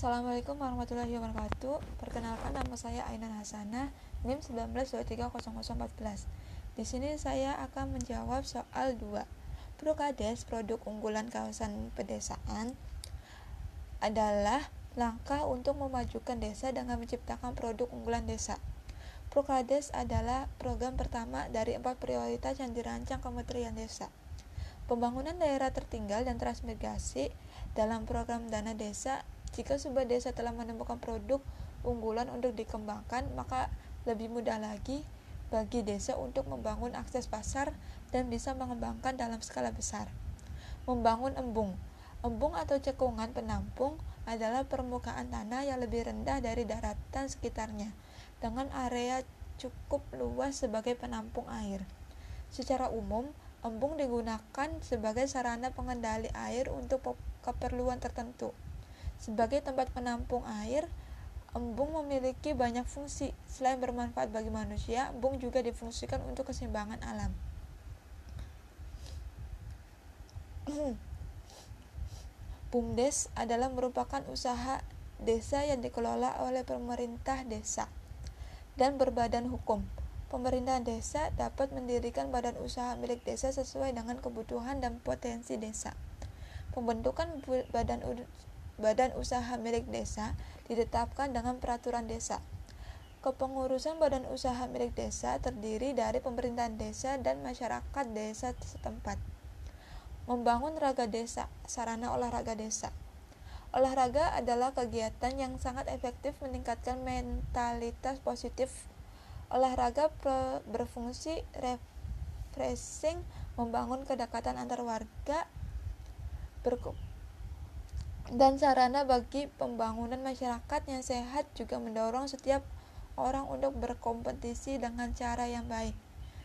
Assalamualaikum warahmatullahi wabarakatuh. Perkenalkan nama saya Ainan Hasanah, NIM 19230014. Di sini saya akan menjawab soal 2. Prokades produk unggulan kawasan pedesaan adalah langkah untuk memajukan desa dengan menciptakan produk unggulan desa. Prokades adalah program pertama dari empat prioritas yang dirancang Kementerian Desa. Pembangunan daerah tertinggal dan transmigrasi dalam program dana desa jika sebuah desa telah menemukan produk unggulan untuk dikembangkan, maka lebih mudah lagi bagi desa untuk membangun akses pasar dan bisa mengembangkan dalam skala besar. Membangun embung. Embung atau cekungan penampung adalah permukaan tanah yang lebih rendah dari daratan sekitarnya, dengan area cukup luas sebagai penampung air. Secara umum, Embung digunakan sebagai sarana pengendali air untuk keperluan tertentu. Sebagai tempat penampung air, embung memiliki banyak fungsi. Selain bermanfaat bagi manusia, embung juga difungsikan untuk keseimbangan alam. BUMDes adalah merupakan usaha desa yang dikelola oleh pemerintah desa dan berbadan hukum pemerintah desa dapat mendirikan badan usaha milik desa sesuai dengan kebutuhan dan potensi desa. Pembentukan badan badan usaha milik desa ditetapkan dengan peraturan desa. Kepengurusan badan usaha milik desa terdiri dari pemerintahan desa dan masyarakat desa setempat. Membangun raga desa, sarana olahraga desa. Olahraga adalah kegiatan yang sangat efektif meningkatkan mentalitas positif Olahraga berfungsi refreshing, membangun kedekatan antar warga, dan sarana bagi pembangunan masyarakat yang sehat juga mendorong setiap orang untuk berkompetisi dengan cara yang baik.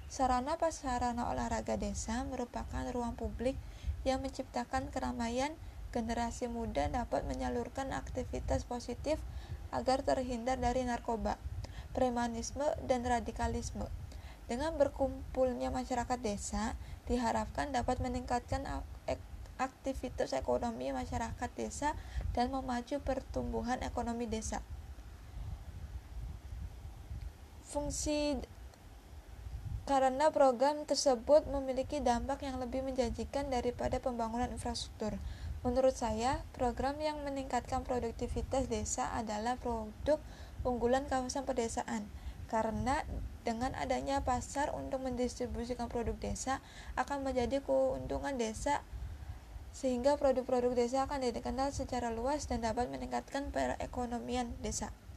Sarana pasarana olahraga desa merupakan ruang publik yang menciptakan keramaian generasi muda dapat menyalurkan aktivitas positif agar terhindar dari narkoba premanisme, dan radikalisme. Dengan berkumpulnya masyarakat desa, diharapkan dapat meningkatkan aktivitas ekonomi masyarakat desa dan memacu pertumbuhan ekonomi desa. Fungsi karena program tersebut memiliki dampak yang lebih menjanjikan daripada pembangunan infrastruktur. Menurut saya, program yang meningkatkan produktivitas desa adalah produk unggulan kawasan pedesaan karena dengan adanya pasar untuk mendistribusikan produk desa akan menjadi keuntungan desa sehingga produk-produk desa akan dikenal secara luas dan dapat meningkatkan perekonomian desa.